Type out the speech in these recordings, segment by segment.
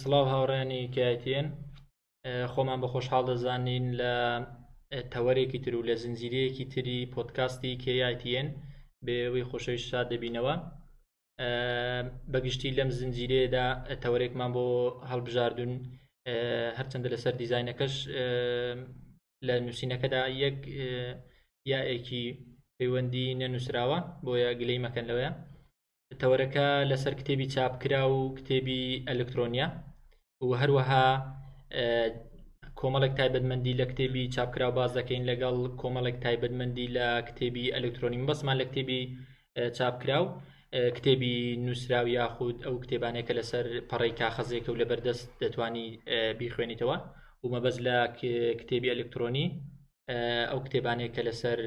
سڵاو هاوڕانی کایتێن خۆمان بە خۆشحاڵ دەزانین لە تەوەرێکی تر و لە زنجیرەیەکی تری پۆتکاستی کیتن بێەوەی خۆشەوی شاد دەبینەوە بەگشتی لەم زنجیرەیەدا تەوەرێکمان بۆ هەڵبژاردون هەرچەندە لەسەر دیزینەکەش لە نووسینەکەدا یەک یاەکی پەیوەندی نەنووسراوە بۆیە گلەی مەکەن لەوەیە تەوەرەکە لەسەر کتێبی چاپکرا و کتێبی ئەلکترۆنیا و هەروەها کۆمەڵێک تایبەتمەندی لە کتێبی چاپکراو باز دەکەین لەگەڵ کۆمەڵێک تایبەتمەندی لە کتێبی ئەلکترۆنیم بەسمان لە کتێبی چاپکراو کتێبی نووسراو یاخود ئەو کتێبانێک کە لەسەر پەڕی کاخەزێکە و لەبەردەست دەتوانی بیخوێنیتەوە ومەبەز لە کتێبی ئەلکترۆنی ئەو کتێبانێک کە لەسەر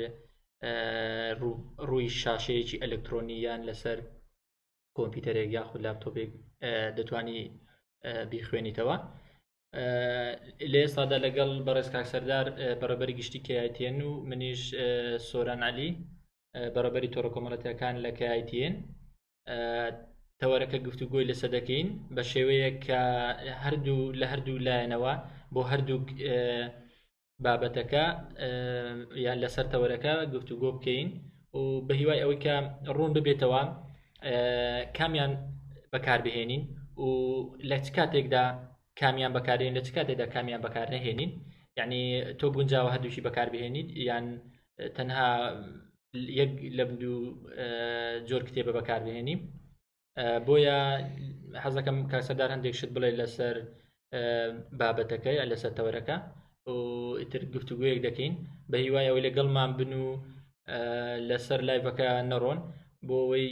ڕووی شاشەیەکی ئەلکترۆنییان لەسەر کۆمپیوتەرێک یاخود لاپتۆپێک دەتانی بیخوێنیتەوە لێ سادا لەگەڵ بەڕێز کاکسەردار بەڕێبەری گشتی کەایتێن و منیش سۆران علی بەڕێبەری تۆڕە کۆمەڵەتەکان لە کەایتێن تەوەرەکە گفتوگۆی لەسە دەکەین بە شێوەیە کە هەردوو لە هەردوو لایەنەوە بۆ هەردوو بابەتەکە یان لەسەر تەوەرەکە گفتوگۆ بکەین و بە هیوای ئەوەی کە ڕوون ببێتەوە کامیان بەکاربهێنین و لە چ کاتێکدا کامیان بەکارێن لە چ کاتێکدا کامیان بەکار نەهێنین یعنی تۆ گونجاوە هەردووشی بەکاربهێنیت یان تەنها یەک لەم دوو جۆر کتێبە بەکاربهێنی بۆیە حەزەکەم کاسەدار هەندێک شت بڵێ لەسەر بابەتەکەی لەسەر تەوەرەکە و ئیتر گفتوگویەک دەکەین بە هیوای ئەوەی لەگەڵمان بن و لەسەر لایڤەکە نەڕۆن بۆ ئەوەی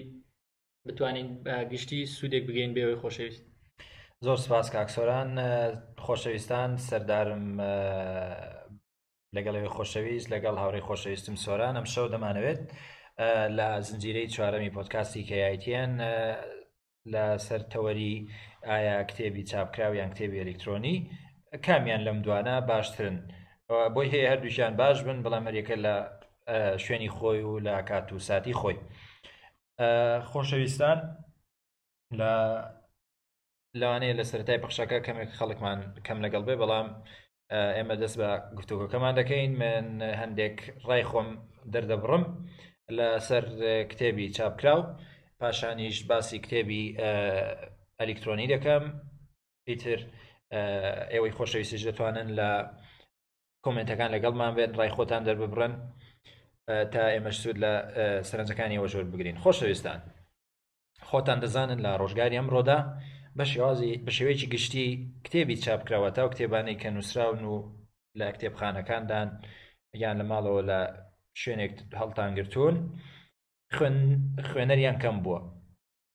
بتوانین گشتی سوودێک بگەین بێەوەی خۆشەویست زۆر سپاس کاکسۆران خۆشەویستان سەردارم لەگەڵ ئێوەی خۆشەویست لەگەڵ هاوڕێی خۆشەویستم سۆران ئەمشەو دەمانەوێت لە زنجیرەی چوارەمی پۆدکاستی کەیایتیان لە سەر تەوەری ئایا کتێبی چاپکراو یان کتێبی ئەلکترۆنی کامیان لەم دوانە باشترن بۆی هەیە هەردووشیان باش بن بەڵام هەرێکە لە شوێنی خۆی و لە کات و ساتی خۆی خۆشەویستان لە لەوانەیە لە سەرای پەخشەکە کەمێک خەڵکمان کەم لەگەڵ بێ بەڵام ئێمە دەست بە گفتوگەکەمان دەکەین من هەندێک ڕای خۆم دەردەبڕم لەسەر کتێبی چاپکراو پاشانیش باسی کتێبی ئەلیکترۆنی دەکەم ئیتر ئێوەی خۆشەویستیش دەتوانن لە کۆمنتەکان لەگەڵمان بێن ڕای خۆتان دەرببڕن تا ئێمەش سوود لە سەرنجەکانی ئەوە ژۆر بگرین خۆشەویستان خۆتان دەزانن لە ڕۆژگاری ئەمڕۆدا بە شێوازی بە شێوەیەکی گشتی کتێبی چاپکراوە تا و کتێبانەی کە نووسراون و لە کتێبخانەکاندان یان لە ماڵەوە لە شوێنێک هەڵتانگرتوون خوێنەریان کەم بووە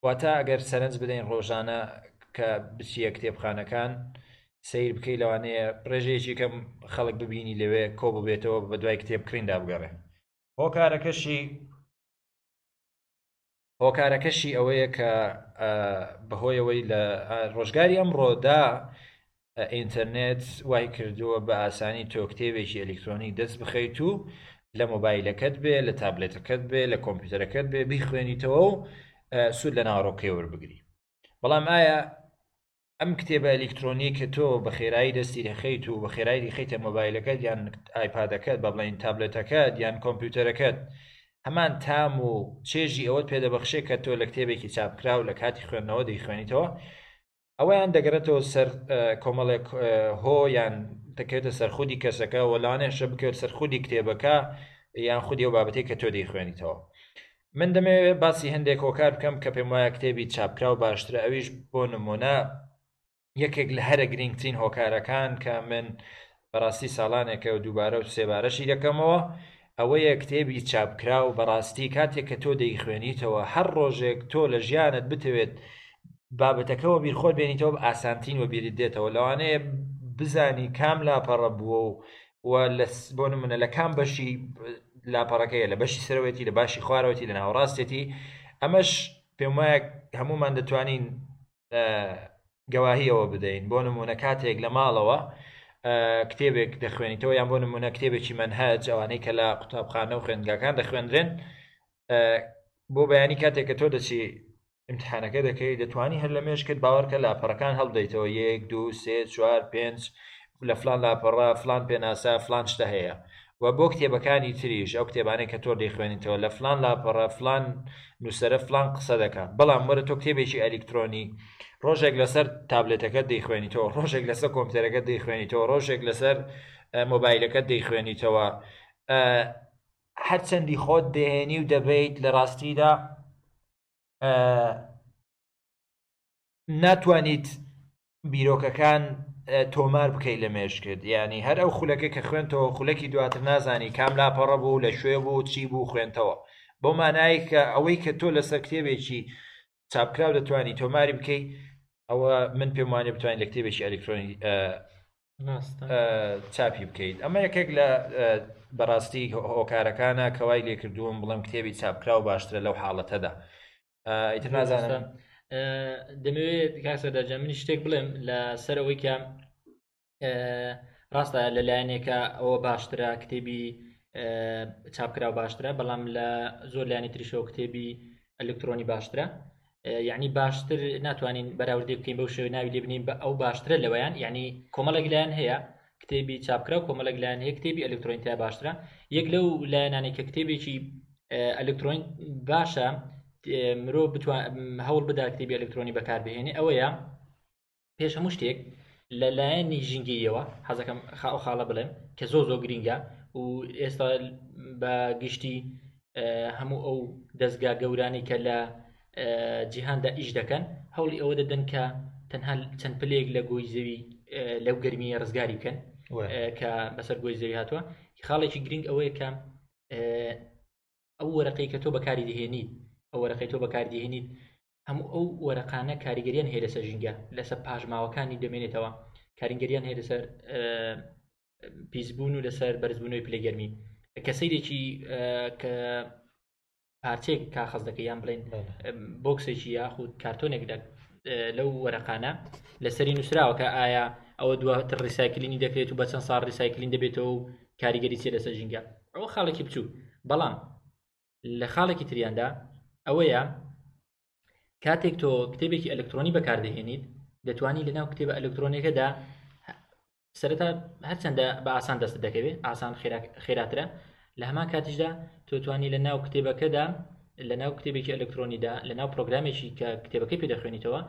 واتە ئەگەر سەرنج بدەین ڕۆژانە کە بچیە کتێبخانەکان سیر بکەی لەوانەیە ڕێژەیەکی کەم خەڵک ببینی لەوێ کۆ ببێتەوە بە دوای کتێب کریندا بگەڕێ هۆکارەکەشی هۆکارەکەشی ئەوەیە کە بەهۆیەوەی لە ڕۆژگاری ئەمڕۆدا ئینتەرنێت وای کردووە بە ئاسانی تۆ کتێبێکی ئەلیکترۆنی دەست بخەیت و لە مۆبایلەکەت بێ لە تابلێتەکەت بێ لە کۆمپیوتەرەکەت بێ بیخوێنیتەوە و سوود لە ناوەڕۆکەی وەربگری بەڵام ئایا ئەم کتێبە ئەلیکترۆنیەی کە تۆ بە خێرایی دەستی دەخەیت و بە خێرایی دەخیتە مۆبایلەکەت یان ئایپادەکەت بە بڵێن تابلێتەکەت یان کۆمپیوتەرەکەت هەمان تام و چێژی ئەوەت پێ دەبەخشێ کە تۆ لە کتێبێکی چاپکراو لە کاتی خوێندنەوە دەیخوێنیتەوە ئەویان دەگەرێتەوە سەر کۆمەڵێک هۆ یان دەکەوێتە سەرخودی کەسەکە و لانێشە بکەوێت سەرخودی کتێبەکە یان خودی و بابەتی کە تۆ دەیخوێنیتەوە من دەمەوێت باسی هەندێک هۆکار بکەم کە پێم وایە کتێبی چاپکراو باشترە ئەویش بۆ نموونە یەکێک لە هەرە گرینگترین هۆکارەکان کە من بەڕاستی ساڵانێکە و دووبارە و سێبارەشی دەکەمەوە ئەوەیە کتێبی چاپکراو بەڕاستی کاتێک کە تۆ دەیخوێنیتەوە هەر ڕۆژێک تۆ لە ژیانت بتەوێت بابەتەکەەوە بیرخۆر بێنیتەوە ئاسانترین وە بیرت دێتەوە لەوانەیە بزانی کام لاپەڕە بووە و و بۆ نمونە لە کام بەشی لاپەڕەکەیە لە بەشی سەرەوەتی لە باشی خوارەوەتی لە ناوەڕاستێتی ئەمەش پێم وایە هەمومان دەتوانین گەواهیەوە بدەین بۆ نمونە کاتێک لە ماڵەوە کتێبێک دەخوێنیتەوە یان بۆ نمونە کتێبێکی من هەج ئەوانەی کە لە قوتابخانە و خوێندگاکان دەخوێندرێن بۆ بەیانی کاتێک کە تۆ دەچی ئیمتیحانەکە دەکەی دەتوانی هەر لەمێژ کرد باوەڕکە لاپەڕەکان هەڵبدەیتەوە یەک دوو سێ چوار پێنج لە فلان لاپەڕە فلان پێناسە فلان شتە هەیە و بۆ کتێبەکانی تریش ئەو کتێبانەی کە تۆ دەیخوێنیتەوە لە فلان لاپەڕە فلان نووسەرە فلان قسە دەکا بەڵام وەرە تۆ کتێبێکی ئەلیکترۆنی ڕۆژێک لەسەر تابلێتەکە دەیخوێنیتەوە ڕۆژێک لەسەر کۆمپیوتەرەکە دەیخوێنیتەوە ڕۆژێک لەسەر مۆبایلەکە دەیخوێنیتەوە هەرچەندی خۆت دەهێنی و دەبیت لە ڕاستیدا ناتوانیت بیرۆکەکان تۆمار بکەیت لە مێشکت یعنی هەر ئەو خولەکە کە خوێنتەوە خولەکی دواتر نازانی کام لاپەڕە بوو لە شوێ بوو چی بوو خوێنتەوە بۆ مانایی کە ئەوەی کە تۆ لەسەر کتێبێکی چاپکراو دەتوانانی تۆماری بکەیت ئەوە من پێم وانێ بتوانین لە کتێبێکی ئەلکترۆنی چاپی بکەیت ئەمە یەکێک لە بەڕاستی هۆکارەکانە کەوای لێکردووم بڵم کتێبی چاپکراو باشترە لەو حاڵەتەدا ئیتر نازانم دەمەوێت کاسە دەرجە منی شتێک بڵێم لە سەرەوەی کە ڕاستە لە لایەنێکە ئەوە باشترە کتێبی چاپکراو باشترە بەڵام لە زۆر لایانی تریشەوە کتێبی ئەلکترۆنی باشترە یعنی باشتر ناتوانین بەراوردی بکەین بەو شێوە ناوی لێبنین بە ئەو باشترە لەوەیان یعنی کۆمەڵێک لایەن هەیە کتێبی چاپکرا و کۆمەڵێک لایەن هەیە کتێبی ئەلکترۆنتیا باشترە یەک لەو لایەنانی کە کتێبێکی ئەلکترۆین باشە مرۆ هەوڵ بدا کتێبی ئەلکترۆنی بەکاربهێنێ ئەوەیە پێش هەموو شتێک لە لایەنی ژینگەیەوە حەزەکەم خاو خاڵە بڵێم کە زۆ زۆ گرینگە و ئێستا بە گشتی هەموو ئەو دەستگا گەورانی کە لە جیهاندا ئیش دەکەن هەوڵی ئەوە دەدەن کە تەنها چەند پلەیەک لە گۆی زەوی لەو گەرمیە ڕزگاری بکەن کە بەسەر گۆی زەوی هاتووە خاڵێکی گرنگ ئەوەیە کە ئەو وەرەقەی کە تۆ بەکاری دهێنیت ئەو وەرەقەی تۆ بەکاردهێنیت هەموو ئەو وەرەقانە کاریگەریان هەیە لەسەر ژینگە لەسەر پاشماوەکانی دەمێنێتەوە کاریگەریان هەیە لەسەر پیسبوون و لەسەر بەرزبوونەوەی پلەگەرمی کە سیرێکی کە پارچێک کاخەز دەکە یان بڵێن بۆکسێکی یاخود کارتۆنێک دەک لەو وەرەقانە لەسەری نووسراوەکە ئایا ئەوە دواتر ڕیسایکلینی دەکرێت و بە چەند ساڵ ڕیسایکلین دەبێتەوە و کاریگەری چێ لەسەر ژینگە ئەوە خاڵێکی بچوو بەڵام لە خاڵێکی تریاندا ئەوەیە کاتێک تۆ کتێبێکی ئەلکترۆنی بەکاردەهێنیت دەتوانانی لەناو کتێبە ئەلکترۆنێکەدا سەرەتا هەرچەندە بە ئاسان دەست دەکەوێت ئاسان خێراترە لە هەمان کاتیشدا تۆتوانی لە ناو کتێبەکەدا لە ناو کتێبێکی ئەلکترۆنیدا لە ناو پرۆگرامێکی کە کتێبەکەی پێدەخوێنیتەوە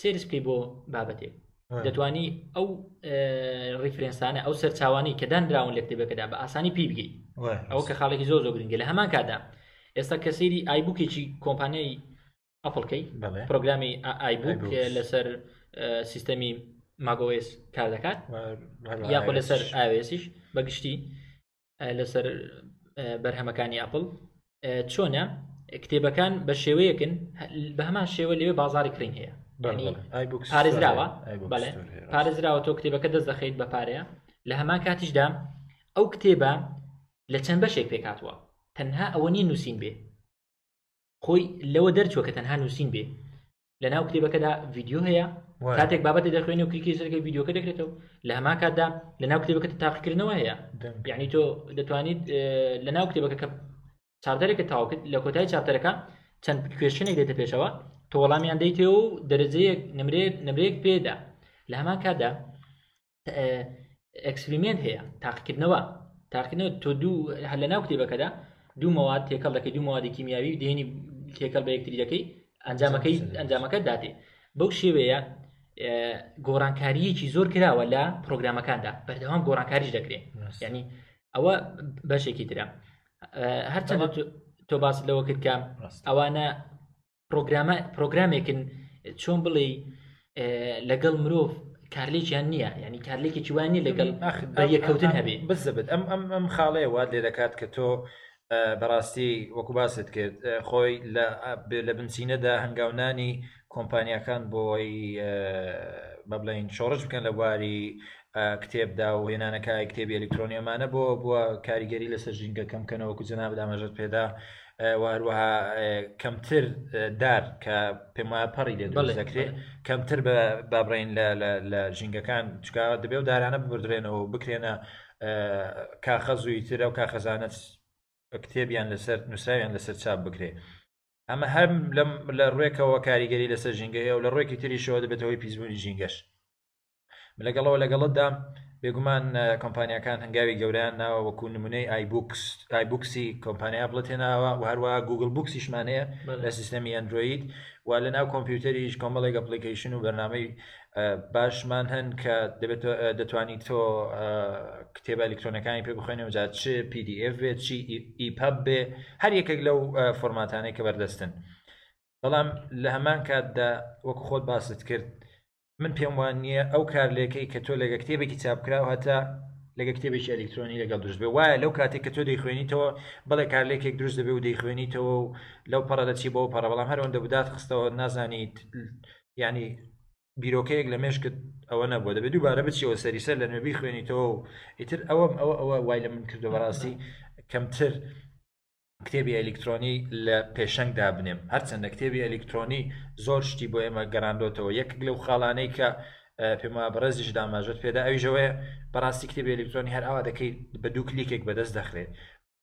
سێرس بکەی بۆ بابەتێک دەتوانی ئەو ڕیفرنسانە ئەو سەرچوانی کە دانراون لە کتێبەکەدا بە ئاسانی پی بگەی ئەو کە خاڵێکی زۆر زۆر گرنگە لە هەمان کادا ئێستا کەسێری ئایبووکێکی کۆمپانیای ئەپڵکەی پرۆگرامی ئایبووک لەسەر سیستەمی ماگۆێس کار دەکات یاخۆ لەسەر ئاوێسیش بەگشتی لەسەر بەرهەمەکانی ئەپل چۆنە کتێبەکان بە شێوەیەکن بە هەمان شێوە لەوێ بازاری کرین هەیە پارێزراوە پارێزراوە تۆ کتێبەکە دەست دەخیت بە پارەیە لە هەمان کاتیشدا ئەو کتێبە لە چەند بەشێک پێکاتوە تەنها ئەوە نیە نووسین بێ خۆی لەوە دەرچوە کە تەنها نووسین بێ لە ناو کتێبەکەدا ڤیددیو هەیە کاتێک بابەتی دەخوێنی و کلیکی سەرگە ڤیددیوکە دەکرێتەوە لە هەما کاتدا لە ناو کتێبەکە تاقیکردنەوە هەیە یعنی تۆ دەتوانیت لە ناو کتێبەکە کە چاپدارێکە تاوکرد لە کۆتای چاپتەرەکە چەند کوێشنێک دێتە پێشەوە تۆ وەڵامیان دەیتێ و دەرەجەیەک نمرێت نمرێک پێدا لە هەمان کاتدا ئەکسپریمنت هەیە تاقیکردنەوە تاقیکردنەوە تۆ دوو هەر لە ناو کتێبەکەدا دوو مەواد تێکەڵ دەکەی دوو مەوادی کیمیاوی و دێنی تێکەڵ بە یەکتری دەکەی ئەنجامەکەی ئەنجامەکە دادێ بەو شێوەیە گۆڕانکاریەکی زۆر کراوە لە پرۆگرامەکاندا بەردەوام گۆڕانکاریش دەکرێت ینی ئەوە بەشێکی ترە هەرچەند تۆ باس لەوە کرد کە ئەوانە پرۆگرامە پرۆگرامێکن چۆن بڵێ لەگەڵ مرۆڤ کارلێکیان نییە ینی کارلێکێکی وانی لەگەڵ بەریەکەوتن هەبێ بزبت ئەم ئەم ئەم خاڵەیە وات لێ دەکات کە تۆ بەڕاستی وەکو باست کرد خۆی لە بنچینەدا هەنگاونانی کۆمپانیەکان بۆی بە بڵین شۆڕش بکەن لە بواری کتێبدا و هێنانە کایەی کتێبی ئەلیکترۆنی ئەمانە بۆ بووە کاریگەری لەسەر ژینگە کەم کەنەوە وەکو جەنابت ئاماژەت پێدا و هەروەها کەمتر دار کە پێم وایە پەڕی لێ دروست دەکرێت کەمتر بە بابڕین لە ژینگەکان چکا دەبێ و دارانە ببدرێنەوە و بکرێنە کاخەزووی ترە و کاخەزانە کتێبیان لەسەر نووسراویان لەسەر چاپ بکرێ ئەمە هەم لەم لە ڕێکەوە کاریگەری لەسەر ژینگەیە و لە ڕێکی تریشەوە دەبێتەوەی پیسبوونی ژینگەش لەگەڵەوە لەگەڵتدام بێگومان کۆمپانیاکان هەنگاوی گەوریان ناوە وەکو نمونەی ئایبوکس ئایبوکسی کۆمپانیا بڵێت هێناوە و هەروە گوگل بوکسیشمانەیە لە سیستەمی ئەندروید و لە ناو کۆمپیوتەریش کۆمەڵێک ئەپلیکیشن و بەرنمەی باشمان هەن کە دەبێت دەتوانیت تۆ کتێبە ئەلکترۆنەکانی پێ بخوێنێ و جات چ PDF بێت چی ئیپەب بێ هەر یەکێک لەو فۆرماتانەی کە بەردەستن بەڵام لە هەمان کاتدا وەکو خۆت باست کرد من پێم وان نییە ئەو کارلێکەی کە تۆ لەگە کتێبێکی چاپکراو هەتا لەگە کتێبێکی ئەلیکترۆنی لەگەڵ دروست بێ وایە لەو کاتێک کە تۆ دەیخوێنیتەوە بەڵێ کارلێکێک دروست دەبێ و دەیخوێنیتەوە و لەو پەڕە دەچی بۆ پەڕە بەڵام هەرەوەندە بدات خستەوە نازانیت ینی بیرۆکەیەک لە مێشکت ئەوە نەبوو دەبێت دووبارە بچیەوە سەری سەر لە نوێبی خوێنیتەوە و ئیتر ئەوەم ئەوە ئەوە وای لە من کردو بەڕاستی کەمتر کتێبی ئەلیکترۆنی لە پێشەنگ دابنێم هەرچەندە کتێبی ئەلیکترۆنی زۆر شتی بۆ ئێمە گەراندۆتەوە یەک لەو خاڵانەی کە پێما بەڕێزیش داماژت پێدا ئەویژەوەی بەڕاستی کتێبی ئەلیکترۆنی هەر ئاوا دەکەیت بە دوو کلیکێک بەدەست دەخرێت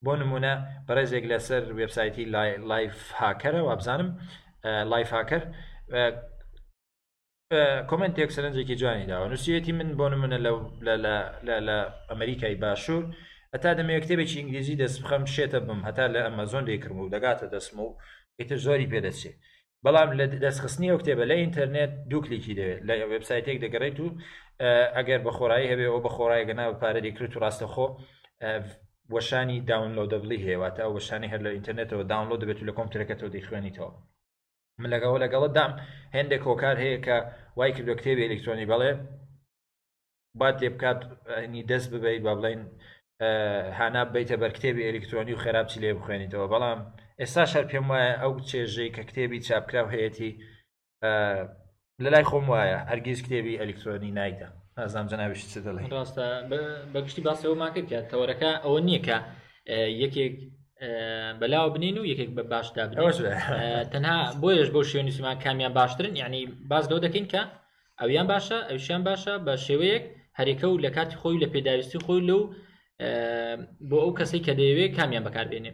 بۆ نمونە بەڕێزێک لەسەر وبسایتی لایف هاکەرە وابزانم لایف هاکەر کۆمێنتێک سەرنجێکی جوانی داوە نووسەتی من بۆ نمونە لە ئەمریکای باشوور هەتا دەمێ کتێبێکی ئینگلیزی دەست بخەم شێتە بم هەتا لە ئەمەزۆن دەیکرم و دەگاتە دەستم و ئیتر زۆری پێدەچێت بەڵام لە دەستخستنی ئەو کتێبە لە ئینتەرنێت دووکلێکی دەوێت لە وبسایتێک دەگەڕێت و ئەگەر بە خۆرایی هەبێ ئەو بە خۆڕای گەنا بە پارە دەکرێت و ڕاستەخۆ وەشانی داونلۆدەبلی هەیەواتە ئەو وەشانی هەر لە ئینتەرنێتەوە داونلۆ دەبێت و لە کۆمپیوتەرەکەتەوە دەیخوێنیتەوە من لەگەڵەوە لەگەڵتدام هێندێک هۆکار هەیە کە وای کردوە کتێبی ئەلیکترۆنی بەڵێ با تێ بکات ئەنی دەست ببیت با بڵین هانا بیتە بەر کتێبی ئەلیکترۆنی و خێراب چی لێ بخوێنیتەوە بەڵام ئێستا شەر پێم وایە ئەو چێژەی کە کتێبی چاپکراو هەیەی لەلای خۆم وایە هەرگیز کتێبی ئەلیکترۆنی نایدە ئازام جەناویش چ دەڵێ ڕاستە بەگشتی باسەوەمان کرد کە تەوەرەکە ئەوە نییە کە یەکێک بەلاوە بنین و یەکێک بە باشدا بنەوەش تەنها بۆیش بۆ شوێنی سیمان کامیان باشترن یعنی باز لەوە دەکەین کە ئەویان باشە ئەوشیان باشە بە شێوەیەک هەرێکە و لە کاتی خۆی لە پێداویستی خۆی لەو بۆ ئەو کەسەی کە دەیەوێت کامیان بەکاربێنێ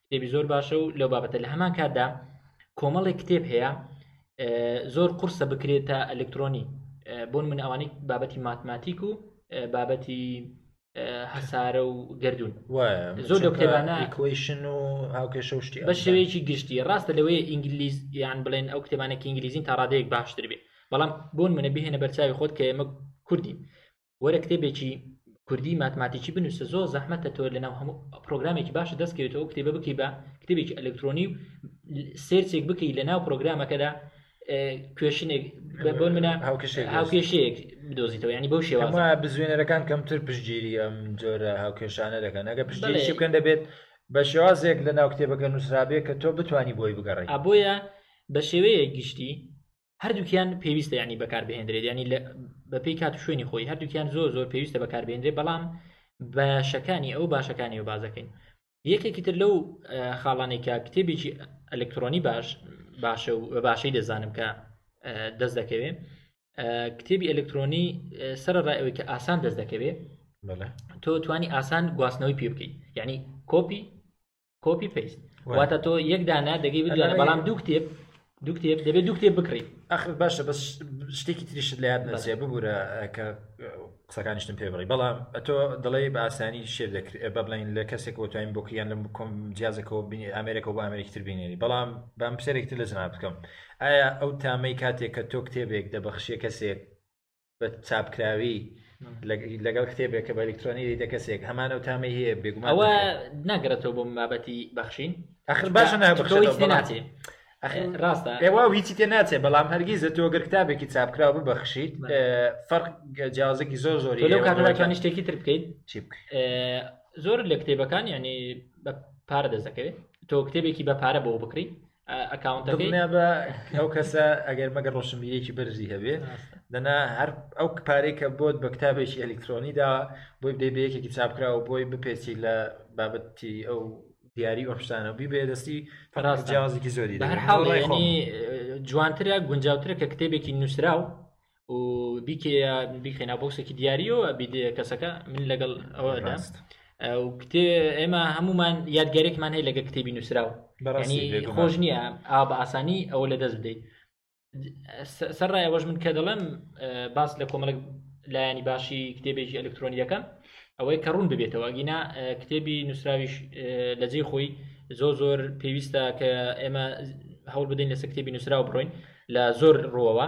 کتێبی زۆر باشە و لەو بابەتە لە هەمان کاتدا کۆمەڵێک کتێب هەیە زۆر قرسە بکرێتە ئەلکترۆنی بۆن من ئەوانی بابەتی ماتماتیک و بابەتی هەسارە و گردون زۆر لە کتێبانە کویشن و هاوکێشە شتی بە شێوەیەکی گشتی ڕاستە لەوەی ئینگلیز یان بڵێن ئەو کتێبانێکی ئینگلیزین تا ڕادەیەک باشتر بێ بەڵام بۆن منە بهێنە بەرچاوی خۆت کە ئێمە کوردین وەرە کتێبێکی کوردی ماتماتیکی بنووسە زۆر زەحمەتە تۆ لەناو هەموو پرۆگرامێکی باشە دەستکەوێتەوە کتێبە بکەی بە کتێبێکی ئەلکترۆنی و سێرچێک بکەی لەناو پرۆگرامەکەدا کوێشنێک بۆ منە هاوکێشەیەک بدۆزیتەوە ینی بەو شێوە بزوێنەرەکان کەمتر پشتگیری ئەم جۆرە هاوکێشانە دەکەن ئەگە پشتگیریشی بکەن دەبێت بە شێوازێک لە ناو کتێبەکە نووسرابێ کە تۆ بتانی بۆی بگەڕی ئابۆیە بە شێوەیە گشتی هەردووکیان پێویستە ینی بەکاربهێنرێت ینی بەپی کات و شوێنی خۆی هەردووکیان زۆر زۆر پێویستە بەکاربێنرێ بەڵام باشەکانی ئەو باشەکانی و بازەکەین یەکێکی تر لەو خاڵانێک کە کتێبێکی ئەلکترۆنی باش باشە و باشەی دەزانم کە دەست دەکەوێت کتێبی ئەلکترۆنی سەرڕای ئەوەی کە ئاسان دەست دەکەوێت تۆ توانی ئاسان گواستنەوەی پێ بکەیت یعنی کۆپی کۆپی پێست واتە تۆ یەک دانا دەگەی بدوێنە بەڵام دوو کتێب دوو کتێب دەبێت دوو کتێب بکڕیت ئەخر باشە بەس شتێکی تریشت لە یاد نەچێ ببوورە کە قسەکانیشتم پێ بڕی بەڵام ئەتۆ دڵی بە ئاسانی شێر دەکرێت بە بڵین لە کەسێک وتوین بۆکییان لەم کۆم جیازەکەەوە بینی ئەمریکەەوە بە ئەمریکتر بینێری بەڵام بەم سەرێکتر لە جنا بکەم ئایا ئەو تامەی کاتێک کە تۆ کتێبێک دەبەخشیە کەسێک بە چاپکراوی لەگەڵ کتێبێک کە بە ئەلکترۆنی دیتە کەسێک هەمان ئەو تامی هەیە بێگومان ئەوە ناگەرێتەوە بۆ بابەتی بەخشین ئەخر باشە نابخشێت ڕاستە ئێوە هیچی تێ ناچێ بەڵام هەرگیزە تۆ گەر کتابێکی چاپکراو ببەخشیت فەرق جیازێکی زۆر زۆری لەو کاتوانی شتێکی تر بکەیت زۆر لە کتێبەکان ینی بە پارە دەست دەکەوێت تۆ کتێبێکی بە پارە بۆ بکری ئەکاونتەکەی بە ئەو کەسە ئەگەر مەگە ڕۆشنبیرێکی بەرزی هەبێ دەنا هەر ئەو پارەی کە بۆت بە کتابێکی ئەلکترۆنی داوە بۆی بدەی بە یەکێکی چاپکراوە بۆی بپێچی لە بابەتی ئەو دیاری ئۆپشتانە بی بێدەستی فراز جیازێکی زۆری بە هەر حاڵێنی جوانترە گونجاوترە کە کتێبێکی نووسراو و بیکێ بیخێنا بۆکسێکی دیاریەوە بیدێ کەسەکە من لەگەڵ ئەوە دەست کتێ ئێمە هەمومان یادگارێکمان هەیە لەگە کتێبی نووسراوە خۆش نییە ئا بە ئاسانی ئەوە لە دەست بدەیت سەر ڕای ئەوەش من کە دەڵێم باس لە کۆمەلک لایەنی باشی کتێبێکی ئەلکترۆنی دەکەم ئەوەی کە ڕوون ببێتەوە ئەگینا کتێبی نووسراویش لە جێ خۆی زۆر زۆر پێویستە کە ئێمە هەوڵ بدەین لەسەر کتێبی نووسراو بڕۆین لە زۆر ڕوەوە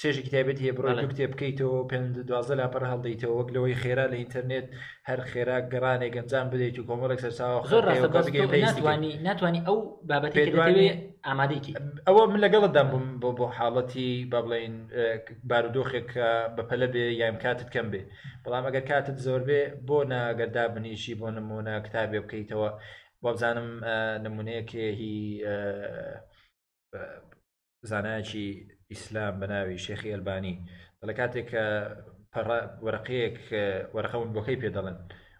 چێژێکی تایبەتی هەیە بڕۆی دوو کتێب بکەیتەوە پێ دوازە لاپەڕ هەڵدەیتەوە وەک لەوەی خێرا لە ئینتەرنێت هەر خێرا گەڕانێک گەنجان بدەیت و کۆمەڵێک سەرچاوە زۆر ڕاستە بەس تۆ ناتوانی ناتوانی ئەو بابەتی پێ دەتەوێ ئامادەیەکی ئەوە من لەگەڵتدا بووم بۆ بۆ حاڵەتی با بڵێین بارودۆخێک کە بەپەلە بێ یایم کاتت کەم بێ بەڵام ئەگەر کاتت زۆر بێ بۆ ناگەردا بنیشی بۆ نمونە کتابێ بکەیتەوە وابزانم نمونەیەکێ هی زانایەکی ئیسلام بە ناوی شێخی ئەلبانی دەڵێ کاتێک کە وەرەقەیەک وەرەقە ونبووەکەی پێ دەڵێن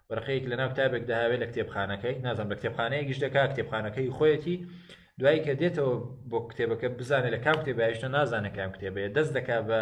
وەرەقەیەک لە ناو کتابێک داوێت لە کتێبخانەکەی نازم لە کتێبخانەیەکیش دەکا کتێبخانەکەی خۆیەتی دوایی کە دێتەوە بۆ کتێبەکە بزانێت لە کام کتێبایشتە نازانەکەم کتێبەیە دەست دەکا بە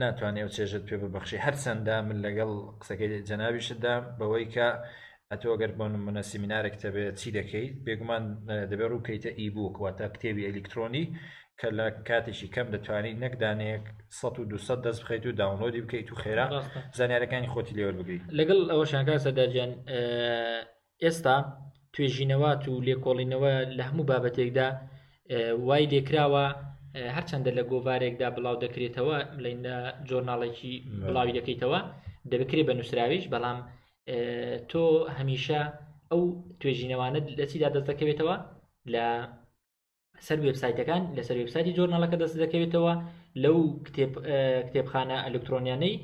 ناتوانێ ئەو چێژت پێ ببەخشی هەرچەندە من لەگەڵ قسەکەی جەنابیشتدا بەوەی کە ئەتۆ گەر بۆ نمونە سیمینارێک تەبێ چی دەکەیت بێگومان دەبێت ڕووکەیتە ئی بووک واتە کتێبی ئەلیکترۆنی کە لە کاتێکی کەم دەتوانانی نەکدانێک 1200 دەست بخیت و داونلۆدی بکەیت و خێرا زانارەکانی خۆتی لێوەر بگریت لەگەڵ ئەوە شانکار سەدارجان ئێستا توێژینەوات و لێکۆڵینەوە لە هەموو بابەتێکدا وای لێکراوە هەرچەندە لە گۆڤارێکدا بڵاو دەکرێتەوە لەیندا جۆرناڵێکی بڵاوی دەکەیتەوە دەبکرێت بە نووسراویش بەڵام تۆ هەمیشە ئەو توێژینەوانت لەچیدا دەست دەکەوێتەوە لە سەر وێبسایتەکان لەسەر وێبسایتی جۆرنالەکە دەست دەکەوێتەوە لەو کتێبخانە ئەلکترۆنیانەی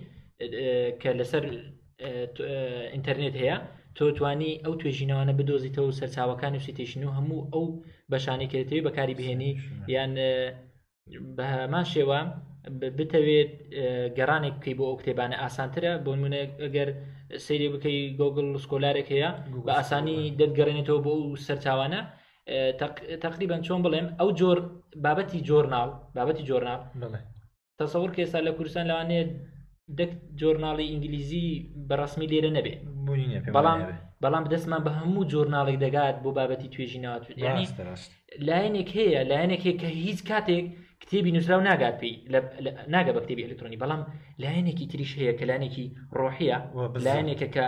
کە لەسەر ئینتەرنێت هەیە تۆ توانی ئەو توێژینەوانە بدۆزیتەوە سەرچاوەکان و سیتیشن و هەموو ئەو بەشانەی کردەوەی بەکاری بهێنی یان بە هەمان شێوە بتەوێت گەڕانێک بکەی بۆ ئەو کتێبانە ئاسانترە بۆ منە ئەگەر سری بکەی گۆگل سکۆلارێک هەیە بە ئاسانی دەتگەڕێنێتەوە بۆ ئەو سەرچاوانە تقریبان چۆن بڵێم ئەو جۆر بابەتی جۆرناڵ بابەتی جۆرناڵ تەسەور کێسا لە کوردستان لەوانەیە دەک جۆرناڵی ئینگلیزی بەڕسمی لێرە نەبێ بەڵام بەڵام دەستمان بە هەموو جۆرناڵێک دەگات بۆ بابەتی توێژی ناوتوێت ینی لایەنێک هەیە لایەنێک هەیە کە هیچ کاتێک کتێبی نووسراو ناگات پێی ناگە بە کتێبی ئەلکترۆنی بەڵام لایەنێکی تریش هەیە کە لایەنێکی ڕۆحیە لایەنێکە کە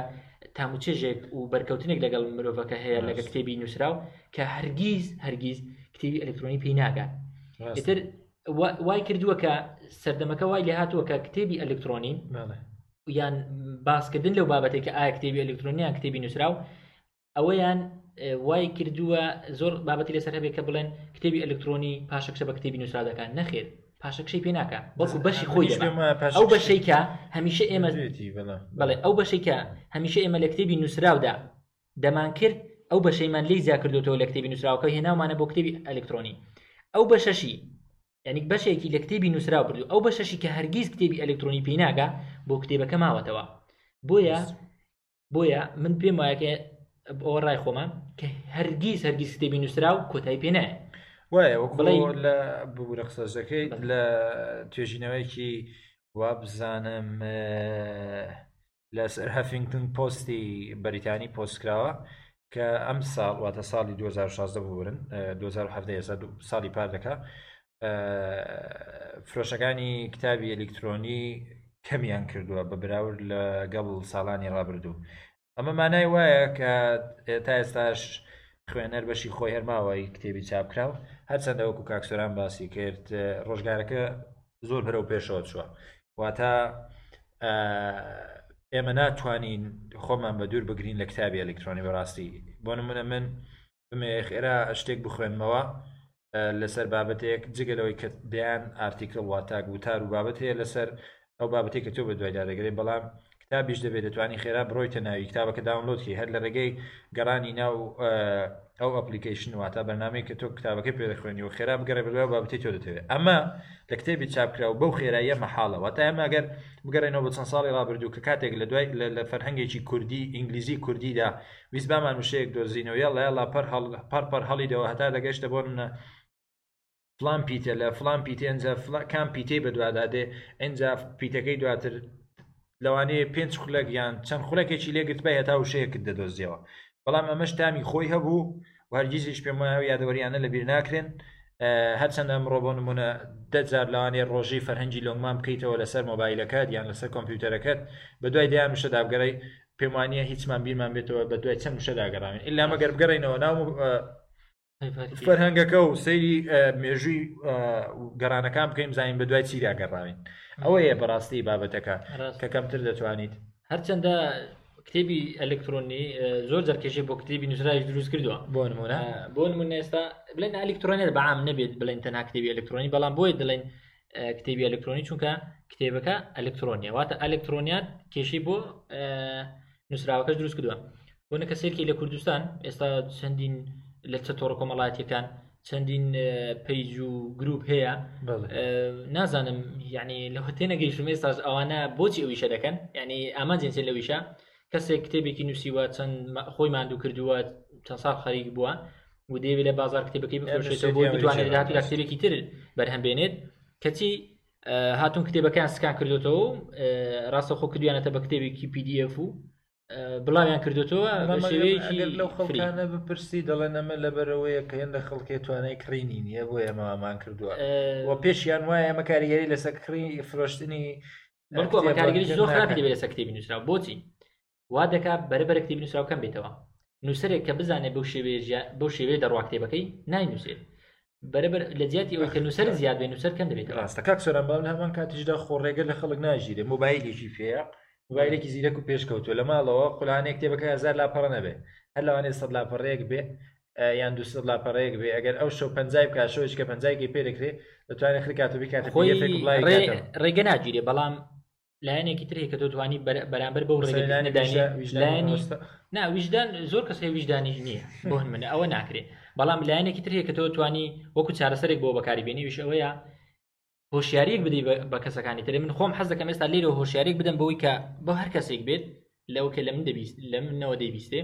تام و چێژێک و بەرکەوتنێک لەگەڵ مرۆڤەکە هەیە لەگە کتێبی نووسراو کە هەرگیز هەرگیز کتێبی ئەلکترۆنی پێی ناگات تر وای کردووە کە سەردەمەکە وای لە هاتووە کە کتێبی ئەلکترۆنی یان باسکردن لەو بابەتێک کە ئایا کتێبی ئەلکترۆنیان کتێبی نووسراو ئەوەیان وای کردووە زۆر بابەتی لەسەر هەبێت کە بڵێن کتێبی ئەلکترۆنی پاشەکشە بە کتێبی نووسرا دەکات نەخێت پاشەکشەی پێ ناکە بەڵکو بەشی خۆی ئەو بەشێکە هەمیشە ئێمە بڵێ ئەو بەشێکە هەمیشە ئێمە لە کتێبی نووسراودا دەمان کرد ئەو بەشەیمان لی زیاکردوەوە لە کتێبی نووسراوەکە هێناومانە بۆ کتێبی ئەلکترۆنی ئەو بەشەشی یعنی بەشێکی لە کتێبی نووسراو بردو ئەو بەشەشی کە هەرگیز کتێبی ئەلکترۆنی پێیناگە بۆ کتێبەکە ماوەتەوە بۆیە بۆیە من پێم وایە کە ئەوە ڕای خۆمە کە هەرگیز هەرگیز کتێبی نووسرا و کۆتایی پێ نایە وایە وەک بڵێ بڵێی- لە بگورە قسەشەکەی بەڵێ. لە توێژینەوەیەکی وا بزانم اه، لەسەر هەفینگتن پۆستی بەریتانی پۆست کراوە کە ئەم ساڵ واتە ساڵی 2016 ببورن اه، 2017 ئێستا دوو- ساڵی پار دەکا فرۆشەکانی کتابی ئەلیکترۆنی کەمیان کردووە بە براورد لە گەڵ ساڵانی ڕابردوو ئەمە مانای وایە کە تا ئێستاش خوێنەر بەشی خۆی هەرماوەی کتێبی چاپکرا و هەرچەندە وەکو کاکسۆران باسی کرد ڕۆژگارەکە زۆر بەرەو پێشەوە چووە واتە ئێمە ناتوانین خۆمان بە دوور بگرین لە کتابی ئەلکترۆنی بەڕاستی بۆ نمونە من بمەوێ خێرا شتێک بخوێنمەوە لەسەر بابەتێک جگە لەوەی کە دەیان ئارتیکل واتا گوتار و بابەت هەیە لەسەر ئەو بابەتی کە تۆ بە دوایدا دەگەێت بەڵام کتابیش دەبێت دەتوانانی خێرا بڕۆیتە ناوی کتابەکە داونلۆدکی هەر لە ڕێگەی گەڕانی ناو ئەو ئەپلیکیشن واتە بەنامەی کە تۆ کتابەکە پێ دەخوێنی و خێرا بگەڕێ بەدوای بابەتی تۆ دەتەوێت ئەمە لە کتێبی چاپکرا و بەو خێراییە مەحاڵەوە تا ئەمەگەر بگەڕێنەوە بە چەند ساڵی ڕابردوو کە کاتێک لە دوای لە فەرهەنگێکی کوردی ئینگلیزی کوردیدا ویست بامان وشەیەک دۆزینەوە یەڵا یەڵا پەر هەڵ پەڕ پەڕ هەڵیدەوە هەتا دەگەشتە بۆ منە فڵان پیتە لە فڵان پیتە ئەنجا فڵان کام پیتەی بەدوادا دێ ئەنجا پیتەکەی دواتر لەوانەیە پێنج خولەک یان چەند خولەکێکی لێگرت بە هێتا وشەیەکت دەدۆزیەوە بەڵام ئەمەش تامی خۆی هەبوو و هەرگیزیش پێم وایە و یادەوەریانە لە بیر ناکرێن هەرچەند ئەمڕۆ بۆ نمونە دەجار لەوانەیە ڕۆژی فەرهەنگی لۆنگمان بکەیتەوە لەسەر مۆبایلەکەت یان لەسەر کۆمپیوتەرەکەت بە دوای دەیان وشە دابگەڕی پێم وانییە هیچمان بیرمان بێتەوە بە دوای چەند وشەدا گەڕاوین ئللا مەگەر بگەڕێنەوە ناو فەرهەنگەکە و سەیری مێژووی گەڕانەکان بکەین زانین بە دوای چیدا گەڕاوین ئەوەیە بەڕاستی بابەتەکە کە کەمتر دەتوانیت هەرچەندە کتێبی ئەلکترۆنی زۆر جەرکێشی بۆ کتێبی نووسراوی دروست کردووە بۆ نمونە بۆ نمونە ئێستا بڵێن ئەلکترۆنێت بەعام نەبێت بڵێن تەنها کتێبی ئەلکترۆنی بەڵام بۆیە دەڵێن کتێبی ئەلکترۆنی چونکە کتێبەکە ئەلکترۆنیە واتە ئەلکترۆنیات کێشی بۆ نووسراوەکەش دروست کردووە بۆنە کە سێرکی لە کوردستان ئێستا چەندین لە چە تۆڕ کۆمەڵاتیەکان چەندین پەیج و گروپ هەیە نازانم یعنی لە هەتێنە گەیشتم ئێستاش ئەوانە بۆچی ئەویشە دەکەن ینی ئامانجێنچێ لەویشە کەسێک کتێبێکی نووسیوە چەند خۆی ماندوو کردووە چەند ساڵ خەریک بووە و دەیەوێت لە بازار کتێبەکەی بفرۆشێتەوە بۆی بتوانێت لە داهاتوودا کتێبێکی تر بەرهەم بێنێت کەچی هاتون کتێبەکان سکان کردوێتەوە ڕاستەخۆ کردویانەتە بە کتێبێکی PDF و بڵاویان کردوێتەوە لەو خەڵکانە بپرسی دەڵێن ئەمە لەبەرەوەیە کە هێندە خەڵکێ توانای کڕینی نییە بۆ ئێمەوامان کردووە و پێشیان وایە ئەمە کاریگەری لەسەر کڕی فرۆشتنی بەڵکۆ کاریگەری زۆر خراپی دەبێت لەسەر کتێبی نووسرا بۆچی وا دەکا بەرە بەرە کتێبی نووسراو کەم بێتەوە نووسەرێک کە بزانێت بەو شێوێ بەو شێوێ دەڕوا کتێبەکەی ناینووسێت بەرەبەر لە جیاتی ئەوکە نووسەر زیاد بێ نووسەر کەم دەبێت ڕاستە کاک سۆران بەڵام هەمان کاتیشدا خۆڕێگە لە خەڵک ناژیرێ موبایلێکی فێە موبایلێکی زیرەک و پێشکەوتوە لە ماڵەوە قولانێک کتێبەکە هزار لاپەڕە نەبێ هەر لەوانێ سەد لاپەڕەیەک بێ یان دو لاپەڕەیەک بێ ئەگەر ئەو شەو پنجای بکە شەوش کە پنجایکی پێ دەکرێت دەتوانێت خرکات و بکات ڕێگە ناگیرێ بەڵام لایەنێکی ترێک کە دەتوانی بەرامبەر بەو ڕێگەدانی نا ویژدان زۆر کەس هەیە ویژدانی نییە بۆ هەن منە ئەوە ناکرێت بەڵام لایەنێکی ترێک کە تۆتوانی وەکو چارەسەرێک بۆ بەکاری بێنیویش ئەوەیە هۆشیاریک بدی بە کەسەکانی تر من خۆم حەز دەکەم ئێستا لێرە هۆشیاریک بدەم بەوەی کە بۆ هەر کەسێک بێت لەو کە لە من دەبیست لە منەوە دەیبیستێ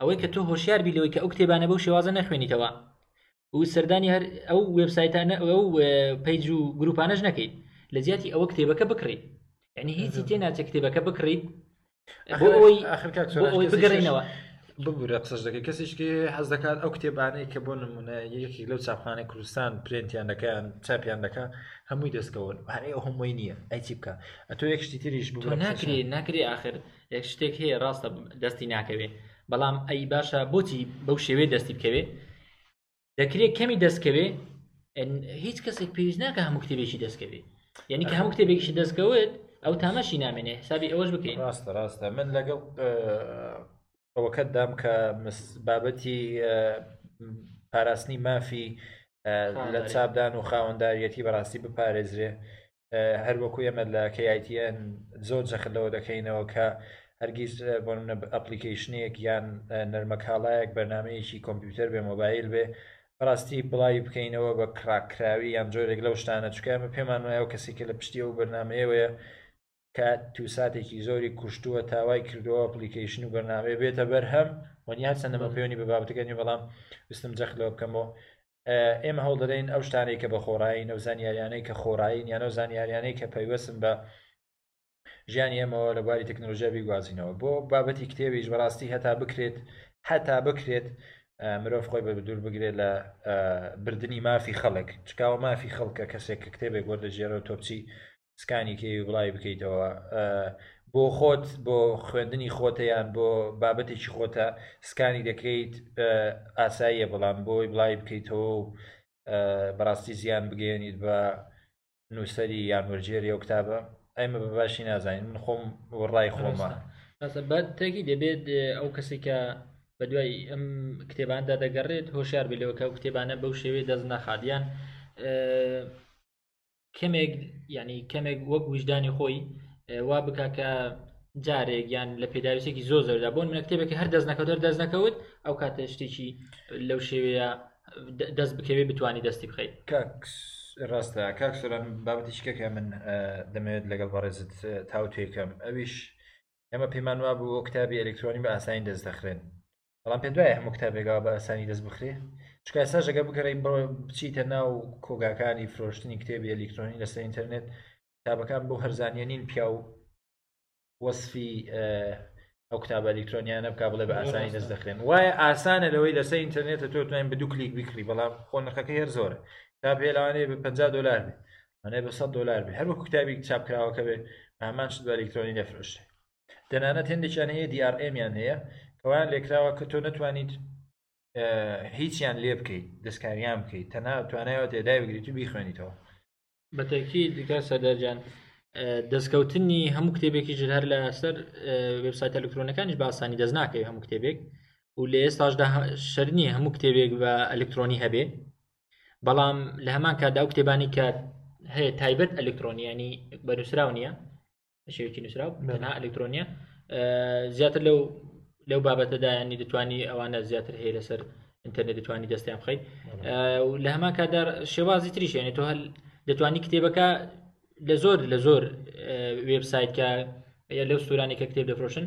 ئەوەی کە تۆ هۆشیار بی لەوەی کە ئەو کتێبانە بەو شێوازە نەخوێنیتەوە و سەردانی هەر ئەو وبسایتانە ئەو پەیج و گروپانەش نەکەیت لە جیاتی ئەوە کتێبەکە بکڕیت یعنی هیچی تێ ناچە کتێبەکە بکڕیت بۆ ئەوەی ئەوەی بگەڕینەوە ببورە قسەش دەکە کەسیشکی حەز دەکات ئەو کتێبانەی کە بۆ نمونە یەکێک لەو چاپخانەی کوردستان پرێنتیان دەکەیان چاپیان دەکە هەمووی دەستکەون هەرێ ئەو هەمووی نییە ئەیچی بکە ئەتۆ یەک شتی تریش بۆ ناکری ناکری آخر یەک شتێک هەیە ڕاستە دەستی ناکەوێ بەڵام ئەی باشە بۆچی بەو شێوێ دەستی بکەوێ دەکرێت کەمی دەستکەوێ هیچ کەسێک پێویست ناکە هەموو کتێبێکی دەستکەوێ یعنی کە هەموو کتێبێکی دەستکەوت ئەو تامەشی نامێنێ حسابی ئەوەش بکەین ڕاستە ڕاستە من لەگەڵ ئەوەکەت دام کە بابەتی پاراستنی مافی لە چاپدان و خاوەندداریەتی بەڕاستی بپارێزرێ هەر وەکو ئێمە لە KITN زۆر جەخت لەوە دەکەینەوە کە هەرگیز بۆ نمونە ئەپلیکەیشنێک یان نەرمەکاڵایەک بەرنامەیەکی کۆمپیوتەر بێ مۆبایل بێ بەڕاستی بڵاوی بکەینەوە بە کراکراوی یان جۆرێک لەو شتانە چکە ئەمە پێمان وایە و کەسی کە لە پشتی ئەو بەرنمەیەوەیە کە تو ساتێکی زۆری کوشتووە تاوای کردووە ئەپلیکەیشن و بەرنمەیە بێتە بەرهەم وەنی هەرچەندەمە پێێنی بە بابەتەکەنی بەڵام وستم جەخت لەوە بکەمەوە ئێمە هەوڵدەدەین ئەو شتانەی کە بە خۆڕایین، ئەو زانیارییانەی کە خۆڕایین یان ئەو زانیارییانەی کە پەیوەستن بە ژیانی ئێمەوە لە بواری تەکنەلۆژیا بیگوازینەوە بۆ بابەتی کتێبیش بەڕاستی هەتا بکرێت هەتا بکرێت مرۆڤ خۆی بە دوور بگرێت لە بردننی مافی خەڵک چکاوە مافی خەڵکە کەسێک کە کتێبێک وەردەگێرەوە تۆپچی سکانی کێوی بڵاوی بکەیتەوە بۆ خۆت بۆ خوێندنی خۆتە یان بۆ بابەتێکی خۆتە سکانی دەکەیت ئاساییە بەڵام بۆی بڵای بکەیتەوە و بەڕاستی زیان بگەێنیت بە نووسری یان وەرجێری ئەو کتابە ئەمە بە باشی نازانین من خۆم ڕای خۆمە بەتەکی دەبێت ئەو کەسی کە بە دوای ئەم کتێباندا دەگەڕێت هۆشار بلەوە کە ئەو کتێبانە بەو شێوەیە دەست نەخاتیان کەمێک یعنی کەمێک وەک وژدانی خۆی وا بکە کە جارێک یان لە پێداویستێکی زۆ زۆردا بۆن منە کتێبێک هەر دەست نەکەوت هەر دەست نەکەوت ئەو کاتە شتێکی لەو شێوەیە دەست بکەوێ بتانی دەستی بخەیت کاکس ڕاستە کاک سۆران بابەتیشکەکە من دەمەوێت لەگەڵ بەڕێزت تاوتێکم ئەویش ئەمە پێمان وا بوو کتابی ئەلکترۆنی بە ئاسانی دەست دەخرێن بەڵام پێت وایە هەموو کتابێک ئەوا بە ئاسانی دەست بخرێ چونکە ئێستاش ئەگەر بگەڕێی بڕۆ بچیتە ناو کۆگاکانی فرۆشتنی کتێبی ئەلیکترۆنی لەسەر ئینتەرنێت کتابەکان بۆ هەرزانیە نین پیا و وەصفی ئەو کتابە ئەلیکترۆنیانە بک بڵێ بە ئاسانی دەست دەخرێن وایە ئاسانە لەوەی لەسەر ئینتەرنێتە تۆ توانین بە دوو کلیک بکری بەڵام خۆ نرخەکەی هەر زۆرە تا پێ لەوانەیە بە 50 دلار بێ ئەە بە 100 دلار بێ هەروەکو کتابی چاپکراوەکە بێ ئامان شت بە ئەلیکترۆنی دەفرۆشێ تەنانەت هێندێکیان هەیە DRM یان هەیە کەوایان لێکراوە کە تۆ نەتوانیت هیچیان لێ بکەیت دەستکاریان بکەیت تەنها توانایەوە تێدای بگریت و بیخوێنیتەوە بەتەکی دیکە سەدەرجان دەستکەوتنی هەموو کتێبێکی ژر هەر لە سەر وبسایت ئەلکترۆنەکانیش باسانی دەست ناکەی هەموو کتێبێک و لە ئێستاشدا شەرنی هەموو کتێبێک بە ئەلکترۆنی هەبێ بەڵام لە هەمان کاتدا و کتێبانی کە هەیە تایبەت ئەلکترۆنیانی بەنووسراو نییە شێوکی نووسراو تەنها ئەلکترۆنیە زیاتر لەو لەو بابەتەدایانی دەتوانی ئەوانە زیاتر هەیە لەسەر ئینتەرنێت دەتوانی دەستیان بخەیت لە هەمان کادار شێوازی تریشێنێت تۆ هەل دەتوانی کتێبەکە لە زۆر لە زۆر وێبسایتکە لەو سورانی کە کتێب دەفرۆشن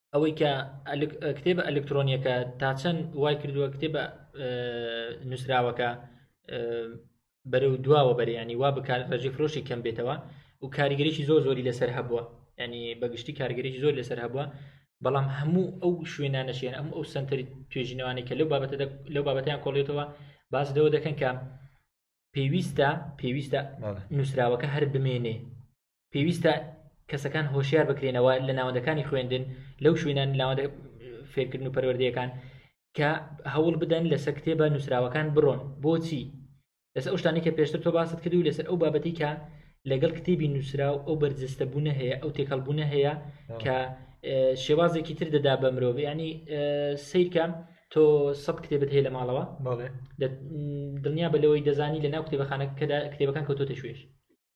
ئەوەی کە کتێبە ئەلکترۆنیەکە تا چەند وای کردووە کتێبە نووسراوەکە بەرەو دواوە بەریانی وا بکار ڕێژی فرۆشی کەم بێتەوە و کاریگەریی زۆر زۆری لەسەر هەبووە ینی بەگشتی کارگەری زۆر لەسەر هەبووە بەڵام هەموو ئەو شوێنانەشیان ئەم ئەو سنتەری توێژینەوانی کە لەو بابەتە لەو بابەتیان کۆڵێتەوە باز لەوە دەکەن کە پێویستە پێویستە نووسراوەکە هەر بمێنێ پێویستە کەسەکان هۆشیار بکرێنەوە لە ناوەندەکانی خوێندن لەو شوێنان ناوەندە فێرکردن و پەروەردەیەکان کە هەوڵ بدەن لەسەر کتێبە نووسراوەکان بڕۆن بۆچی لەسەر ئەو شتانی کە پێشتر تۆ باست کرد و لەسەر ئەو بابەتی کە لەگەڵ کتێبی نووسرا و ئەو بەرجستە بوونە هەیە ئەو تێکەڵبوونە هەیە کە شێوازێکی تر دەدا بە مرۆڤ ینی سیرکە تۆ سە کتێبت هەیە لە ماڵەوە دڵنیا بە لەوەی دەزانی لە ناو کتێبەخانەکەدا کتێبەکان کەوتۆتە شوێش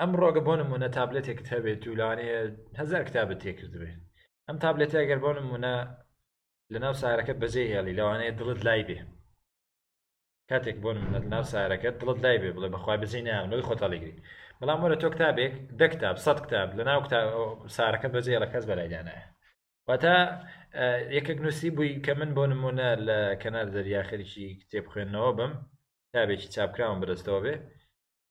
ئەم ڕۆگە بۆ نمونە تابلێتێکت هەبێت و لەوانەیە هزار کتابت تێکردبێت ئەم تابلێتە گەر بۆ نمونە لە ناو سارەکەت بەجێ هێڵی لەوانەیە دڵت لای بێ کاتێک بۆ نمونە ناو سارەکەت دڵت لای بێ بڵێ بەخوای بەجێ نام لەوەی خۆتا لەگری بەڵام وەرە تۆ کتابێک دە کتاب سە کتاب لە ناو سارەکە بەجێ لە کەس بەلایدانایە واتە یەکێک نووسی بووی کە من بۆ نمونە لە کەنار دەریا خەرکی کتێب خوێندنەوە بم تابێکی چاپکراوم بەدەستەوە بێ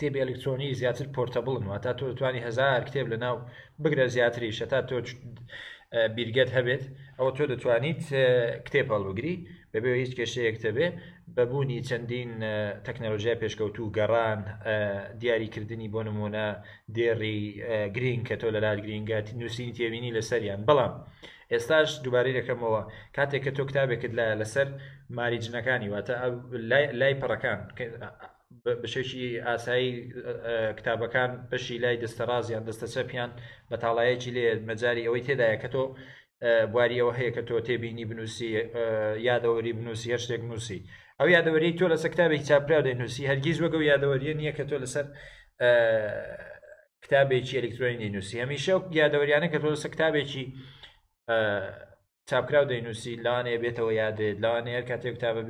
کتێبی ئەلکترۆنی زیاتر پۆرتەبڵن واتە تۆ دەتوانی هەزار کتێب لە ناو بگرە زیاتریش هەتا تۆ بیرگەت هەبێت ئەوە تۆ دەتوانیت کتێب هەڵبگری بەبێ هیچ کێشەیەک دەبێ بەبوونی چەندین تەکنەلۆژیای پێشکەوت و گەڕان دیاریکردنی بۆ نمونە دێڕی گرنگ کە تۆ لەلات گرنگات نووسین تێبینی لەسەریان بەڵام ئێستاش دووبارەی دەکەمەوە کاتێک کە تۆ کتابێکت لایە لەسەر ماری جنەکانی واتە لای پەڕەکان بەشێکی ئاسایی کتابەکان بەشی لای دەستە ڕاست یان دەستە چەپیان بەتاڵایەکی لێ مەجالی ئەوەی تێدایە کە تۆ بواری ئەوە هەیە کە تۆ تێبینی بنووسی یادەوەری بنووسی هەر شتێک نووسی ئەو یادەوەری تۆ لەسەر کتابێک چاپرا دەی نووسی هەرگیز وەگە و یادەوەریە نییە کە تۆ لەسەر کتابێکی ئەلکترۆنی نووسی هەمیشە یادەوەریانە کە تۆ لەسەر کتابێکی چاپکراو دەینووسی، لەوانەیە بێتەوە یادت، لەوانەیە هەر کاتێک کتابە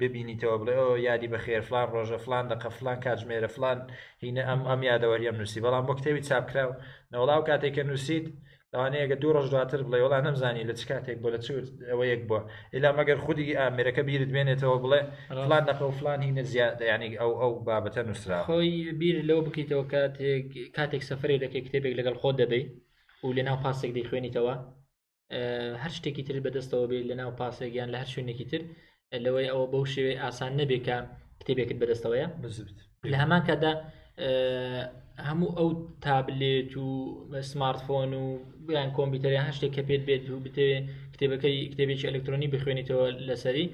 ببینیتەوە بڵێ ئۆ یادی بەخێر فڵان ڕۆژە، فڵان دەقە، فڵان کاتژمێرە، فڵان هینە ئەم ئەم یادەوەریەم نووسی، بەڵام بۆ کتێبی چاپکراو نەوەڵا ئەو کاتەی کە نووسیت لەوانەیە گەر دوو ڕۆژ دواتر بڵێ وەڵا نەمزانی لە چ کاتێک بۆ لە چ ئەوەیەک بووە ئیلا مەگەر خودی ئامێرەکە بیرت بێنێتەوە بڵێ فڵان دەقە و فڵان هینە زیاد یانی ئەو ئەو بابەتە نووسراوە. خۆی بیر لەوە بکەیتەوە کاتێک کاتێک سەفەرێ دەکەی کتێبێک لەگەڵ خۆت دەبەی و لەناو پاسێک دەیخوێنیتەوە هەر شتێکی تر بەدەستەوە بێت لە ناو پاسێک یان لە هەر شوێنێکی تر لەوەی ئەوە بەو شێوێ ئاسان نەبێکە کتێبێکت بەدەستەوەیە لە هەمان کاتدا هەموو ئەو تابلێت و سمارتفۆن و یان کۆمپیوتەری هەر شتێک کە پێت بێت و بتەوێ کتێبەکەی کتێبێکی ئەلکترۆنی بخوێنیتەوە لەسەری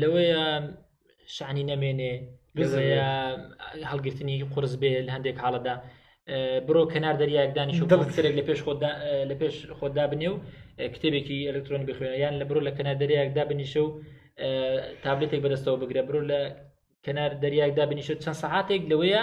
لەوەیە شانی نەمێنێ لەوەیە هەڵگرتنی قرس بێ لە هەندێک حاڵەدا بڕۆ کەنار دەریاک دانیش دڵسەرێک لە پێش خۆدا لە پێش خۆدا بنێ و کتێبێکی ئەلکترۆنی بخوێن یان لە بڕۆ لە کەنار دەریاکدا بنیشە و تابلێتێک بەدەستەوە بگرە بڕۆ لە کەنار دەریاکدا بنیشە چەند سەعاتێک لەوەیە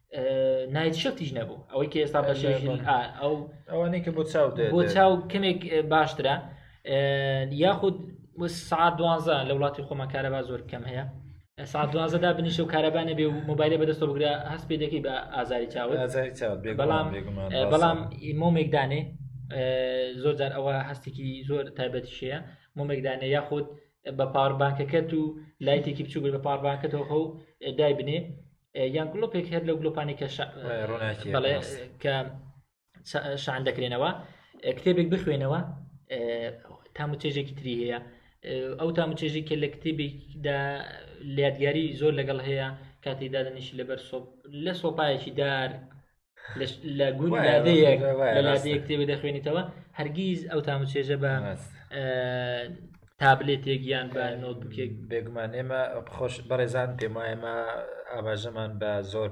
نایتشتیش نەبوو ئەوەی کە ئێستا بە ئەو ئەوانەی کە بۆ چاو بۆ چاو کەمێک باشترە یاخود سعات دوانزە لە وڵاتی خۆمەکارەبا زۆر کەم هەیە سا دوازەدا بنیشە و کارەبانە بێ و مۆبایلە بەدەستەوە بگرە هەست پێ دەکەی بە ئازاری چاوە بەڵام بەڵام مۆمێکدانێ زۆر جار ئەوە هەستێکی زۆر تایبەتی شەیە مۆمێکدانێ یاخود بە پاربانکەکەت و لایتێکی بچوو بە پاربانکەتەوە خەو دای بنێ یان گلۆپێک هەر لە گلۆپانی کە کە شان دەکرێنەوە کتێبێک بخوێنەوە تام و چێژێکی تری هەیە ئەو تام و چێژی کە لە کتێبێکدا لادیاری زۆر لەگەڵ هەیە کاتی دادنیشی لەبەر لە سۆپایەکی دار لە گوند لادەیەک لە لادەیەک کتێبە دەخوێنیتەوە هەرگیز ئەو تام و چێژە بە تابلێتێک یان بە نۆتبکێک بێگومان ئێمە خۆش بەڕێزان پێم وایەمە ئاماژەمان بە زۆر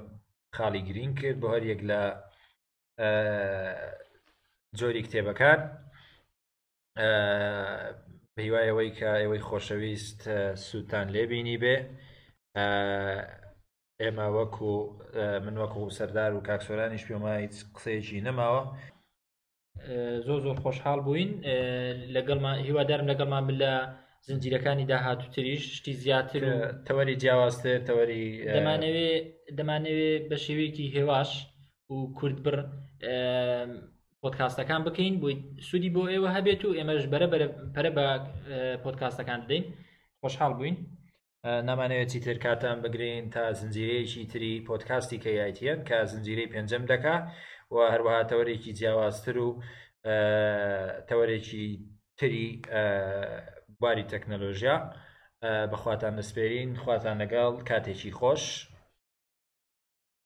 خاڵی گرین کرد بۆ هەر یەک لە جۆری کتێبەکان پێیوایەوەی کە ئێوەی خۆشەویست سووتان لێبینی بێ ئێمە وەکو من وەکو سەردار و کاک سۆرانیش پێما هیچ قسەیەکی نەماوە زۆر زۆر خۆشحاڵ بووین لەگەڵمان هیوادارم لەگەڵمان بلە زنجیرەکانی داهاتوو تریش شتی زیاتر و تەوەری جیاوازتر تەوەری دەمانەوێ دەمانەوێ بە شێوەیەکی هێواش و کورد بڕ پۆتکاستەکان بکەین بۆی سوودی بۆ ئێوە هەبێت و ئێمەش بەرە پەرە بە پۆتکاستەکان دەین خۆشحاڵ بووین نامانەوێت چیتر کاتتان بگرین تا زنجیرەیەکی تری پۆدکاستی کە یایتیەن کە زنجیرەی پێنجەم دەکا و هەروەها تەوەرێکی جیاوازتر و تەوەرێکی تری باری تەکنەلۆژیا بەخواتان دەسپێرین خواتان لەگەڵ کاتێکی خۆش